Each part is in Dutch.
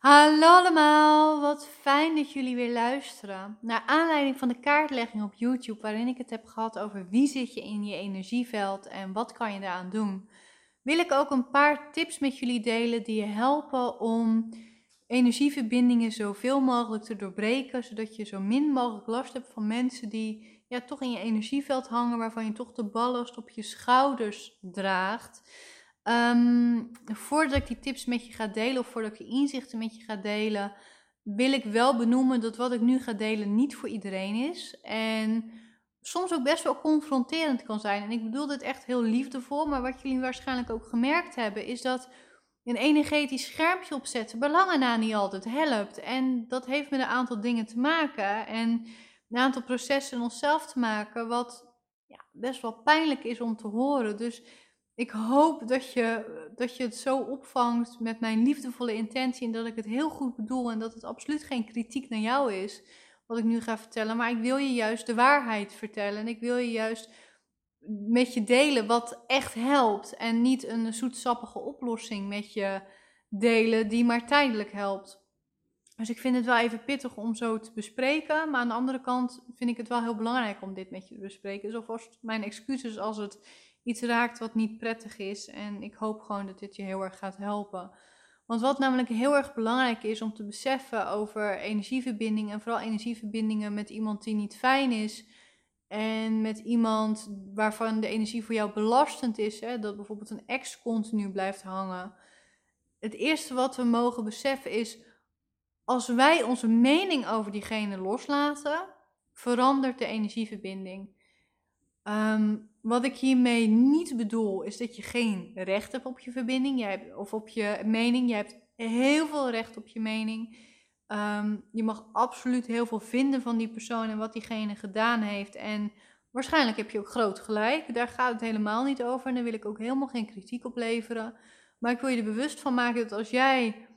Hallo allemaal, wat fijn dat jullie weer luisteren. Naar aanleiding van de kaartlegging op YouTube, waarin ik het heb gehad over wie zit je in je energieveld en wat kan je daaraan doen, wil ik ook een paar tips met jullie delen die je helpen om energieverbindingen zoveel mogelijk te doorbreken, zodat je zo min mogelijk last hebt van mensen die ja, toch in je energieveld hangen, waarvan je toch de ballast op je schouders draagt. Um, voordat ik die tips met je ga delen of voordat ik die inzichten met je ga delen, wil ik wel benoemen dat wat ik nu ga delen niet voor iedereen is. En soms ook best wel confronterend kan zijn. En ik bedoel dit echt heel liefdevol, maar wat jullie waarschijnlijk ook gemerkt hebben, is dat een energetisch schermpje opzetten belangen na niet altijd helpt. En dat heeft met een aantal dingen te maken en een aantal processen in onszelf te maken, wat ja, best wel pijnlijk is om te horen. Dus ik hoop dat je, dat je het zo opvangt met mijn liefdevolle intentie en dat ik het heel goed bedoel en dat het absoluut geen kritiek naar jou is wat ik nu ga vertellen. Maar ik wil je juist de waarheid vertellen en ik wil je juist met je delen wat echt helpt en niet een zoetsappige oplossing met je delen die maar tijdelijk helpt. Dus ik vind het wel even pittig om zo te bespreken. Maar aan de andere kant vind ik het wel heel belangrijk om dit met je te bespreken. Dus alvast mijn excuses als het iets raakt wat niet prettig is. En ik hoop gewoon dat dit je heel erg gaat helpen. Want wat namelijk heel erg belangrijk is om te beseffen over energieverbindingen, en vooral energieverbindingen met iemand die niet fijn is, en met iemand waarvan de energie voor jou belastend is, hè, dat bijvoorbeeld een ex continu blijft hangen. Het eerste wat we mogen beseffen is, als wij onze mening over diegene loslaten, verandert de energieverbinding. Um, wat ik hiermee niet bedoel, is dat je geen recht hebt op je verbinding jij hebt, of op je mening. Je hebt heel veel recht op je mening. Ehm, je mag absoluut heel veel vinden van die persoon en wat diegene gedaan heeft. En waarschijnlijk heb je ook groot gelijk. Daar gaat het helemaal niet over. En daar wil ik ook helemaal geen kritiek op leveren. Maar ik wil je er bewust van maken dat als jij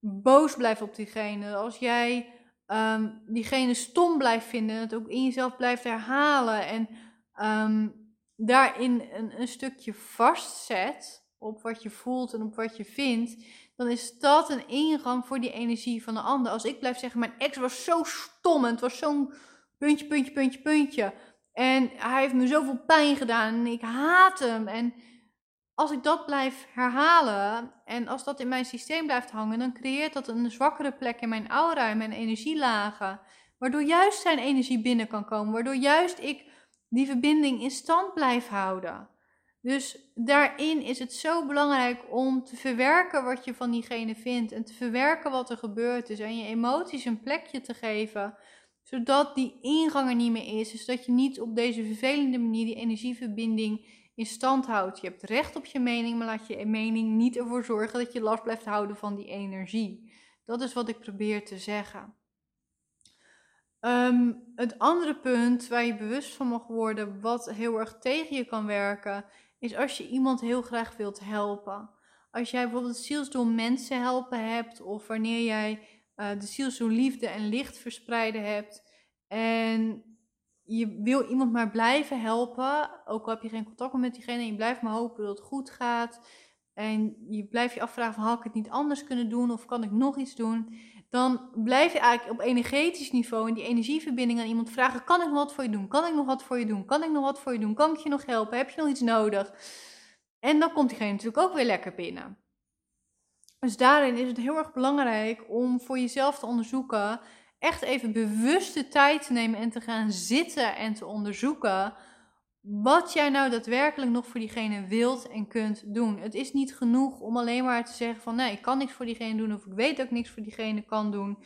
boos blijft op diegene, als jij um, diegene stom blijft vinden en het ook in jezelf blijft herhalen en um, daarin een, een stukje vastzet op wat je voelt en op wat je vindt, dan is dat een ingang voor die energie van de ander. Als ik blijf zeggen, mijn ex was zo stom en het was zo'n puntje, puntje, puntje, puntje. En hij heeft me zoveel pijn gedaan en ik haat hem. En als ik dat blijf herhalen en als dat in mijn systeem blijft hangen, dan creëert dat een zwakkere plek in mijn aura, in mijn energielagen. Waardoor juist zijn energie binnen kan komen. Waardoor juist ik die verbinding in stand blijft houden. Dus daarin is het zo belangrijk om te verwerken wat je van diegene vindt en te verwerken wat er gebeurd is en je emoties een plekje te geven, zodat die ingang er niet meer is. Dus dat je niet op deze vervelende manier die energieverbinding in stand houdt. Je hebt recht op je mening, maar laat je mening niet ervoor zorgen dat je last blijft houden van die energie. Dat is wat ik probeer te zeggen. Um, het andere punt waar je bewust van mag worden, wat heel erg tegen je kan werken, is als je iemand heel graag wilt helpen. Als jij bijvoorbeeld het zielsdoel mensen helpen hebt, of wanneer jij uh, de zielsdoel liefde en licht verspreiden hebt, en je wil iemand maar blijven helpen, ook al heb je geen contact met diegene, en je blijft maar hopen dat het goed gaat, en je blijft je afvragen van, had ik het niet anders kunnen doen, of kan ik nog iets doen? dan blijf je eigenlijk op energetisch niveau in die energieverbinding aan iemand vragen: kan ik nog wat voor je doen? Kan ik nog wat voor je doen? Kan ik nog wat voor je doen? Kan ik je nog helpen? Heb je nog iets nodig? En dan komt diegene natuurlijk ook weer lekker binnen. Dus daarin is het heel erg belangrijk om voor jezelf te onderzoeken, echt even bewust de tijd te nemen en te gaan zitten en te onderzoeken wat jij nou daadwerkelijk nog voor diegene wilt en kunt doen. Het is niet genoeg om alleen maar te zeggen van nee, ik kan niks voor diegene doen of ik weet dat ik niks voor diegene kan doen.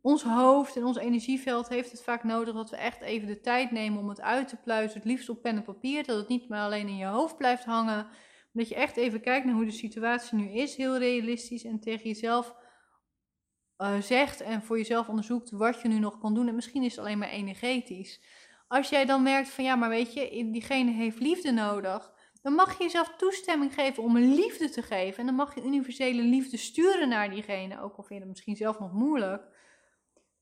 Ons hoofd en ons energieveld heeft het vaak nodig dat we echt even de tijd nemen om het uit te pluizen. Het liefst op pen en papier, dat het niet maar alleen in je hoofd blijft hangen. Dat je echt even kijkt naar hoe de situatie nu is, heel realistisch en tegen jezelf uh, zegt en voor jezelf onderzoekt wat je nu nog kan doen. En misschien is het alleen maar energetisch. Als jij dan merkt van ja, maar weet je, diegene heeft liefde nodig, dan mag je jezelf toestemming geven om een liefde te geven. En dan mag je universele liefde sturen naar diegene, ook al vind je het misschien zelf nog moeilijk.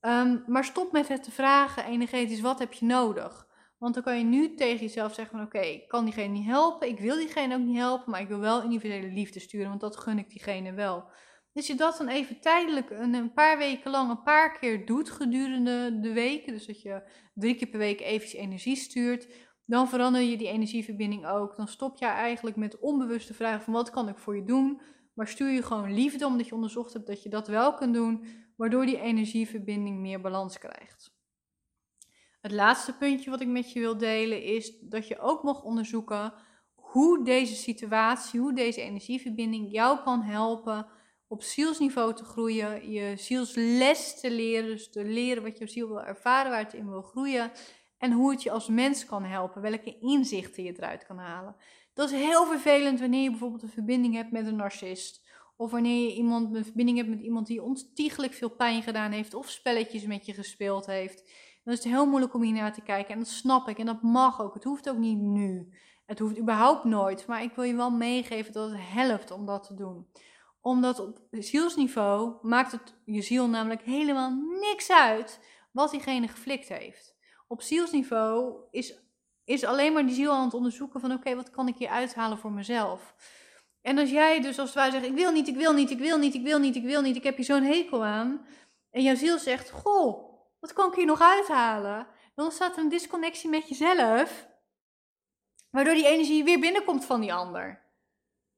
Um, maar stop met het te vragen energetisch, wat heb je nodig? Want dan kan je nu tegen jezelf zeggen van oké, ik kan diegene niet helpen, ik wil diegene ook niet helpen, maar ik wil wel universele liefde sturen, want dat gun ik diegene wel. Dat je dat dan even tijdelijk een, paar weken lang een paar keer doet gedurende de weken. Dus dat je drie keer per week eventjes energie stuurt. Dan verander je die energieverbinding ook. Dan stop je eigenlijk met onbewuste vragen van wat kan ik voor je doen. Maar stuur je gewoon liefde omdat je onderzocht hebt dat je dat wel kunt doen. Waardoor die energieverbinding meer balans krijgt. Het laatste puntje wat ik met je wil delen is dat je ook mag onderzoeken hoe deze situatie, hoe deze energieverbinding jou kan helpen op zielsniveau te groeien, je zielsles te leren, dus te leren wat je ziel wil ervaren, waar het in wil groeien en hoe het je als mens kan helpen, welke inzichten je eruit kan halen. Dat is heel vervelend wanneer je bijvoorbeeld een verbinding hebt met een narcist. Of wanneer je iemand, een verbinding hebt met iemand die ontiegelijk veel pijn gedaan heeft of spelletjes met je gespeeld heeft. Dan is het heel moeilijk om hier naar te kijken. En dat snap ik en dat mag ook. Het hoeft ook niet nu. Het hoeft überhaupt nooit. Maar ik wil je wel meegeven dat het helpt om dat te doen. Omdat op zielsniveau maakt het je ziel namelijk helemaal niks uit wat diegene geflikt heeft. Op zielsniveau is, is alleen maar die ziel aan het onderzoeken van oké, wat kan ik hier uithalen voor mezelf. En als jij dus als wij zegt, ik wil niet, ik wil niet, ik wil niet, ik wil niet, ik wil niet, ik heb hier zo'n hekel aan. En jouw ziel zegt, goh, wat kan ik hier nog uithalen? Dan staat er een disconnectie met jezelf, waardoor die energie weer binnenkomt van die ander.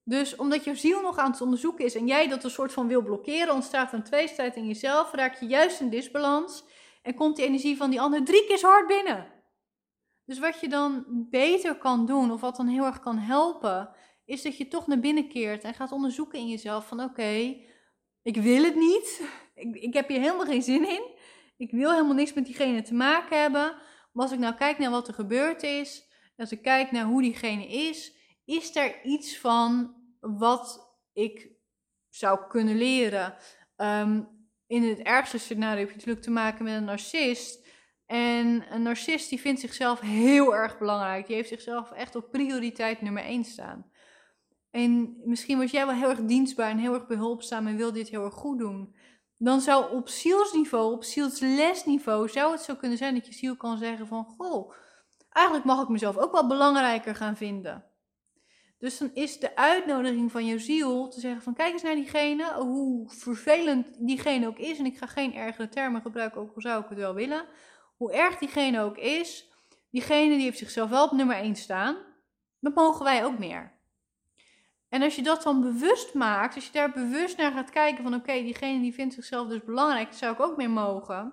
Dus omdat je ziel nog aan het onderzoeken is en jij dat een soort van wil blokkeren, ontstaat een tweestrijd in jezelf, raak je juist in disbalans en komt die energie van die ander drie keer zo hard binnen. Dus wat je dan beter kan doen, of wat dan heel erg kan helpen, is dat je toch naar binnen keert en gaat onderzoeken in jezelf van oké, ik wil het niet, ik, ik heb hier helemaal geen zin in, ik wil helemaal niks met diegene te maken hebben. Maar als ik nou kijk naar wat er gebeurd is, als ik kijk naar hoe diegene is, is er iets van wat ik zou kunnen leren. Ehm, in het ergste scenario heb je natuurlijk te maken met een narcist. En een narcist die vindt zichzelf heel erg belangrijk. Die heeft zichzelf echt op prioriteit nummer 1 staan. En misschien was jij wel heel erg dienstbaar en heel erg behulpzaam en wil dit heel erg goed doen dan zou op zielsniveau, op zielslesniveau, zou het zo kunnen zijn dat je ziel kan zeggen van, goh, eigenlijk mag ik mezelf ook wel belangrijker gaan vinden. Dus dan is de uitnodiging van je ziel te zeggen van, kijk eens naar diegene, hoe vervelend diegene ook is, en ik ga geen ergere termen gebruiken, ook al zou ik het wel willen, hoe erg diegene ook is, diegene die heeft zichzelf wel op nummer 1 staan, dan mogen wij ook meer. En als je dat dan bewust maakt, als je daar bewust naar gaat kijken van oké, diegene die vindt zichzelf dus belangrijk, zou ik ook meer mogen.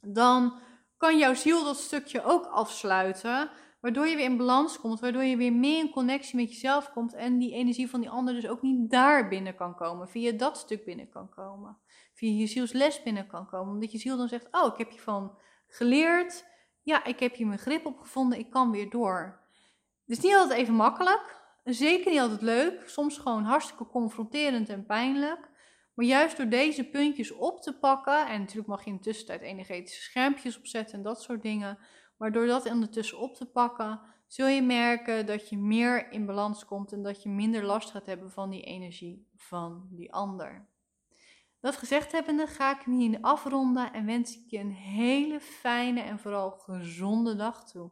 Dan kan jouw ziel dat stukje ook afsluiten, waardoor je weer in balans komt, waardoor je weer meer in connectie met jezelf komt en die energie van die ander dus ook niet daar binnen kan komen, via dat stuk binnen kan komen, via je zielsles binnen kan komen, omdat je ziel dan zegt, oh, ik heb je van geleerd, ja, ik heb hier mijn grip op gevonden, ik kan weer door. Het is niet altijd even makkelijk, Zeker niet altijd leuk, soms gewoon hartstikke confronterend en pijnlijk. Maar juist door deze puntjes op te pakken, en natuurlijk mag je in de tussentijd energetische schermpjes opzetten en dat soort dingen. Maar door dat ondertussen op te pakken, zul je merken dat je meer in balans komt en dat je minder last gaat hebben van die energie van die ander. Dat gezegd hebbende ga ik hem hier afronden en wens ik je een hele fijne en vooral gezonde dag toe.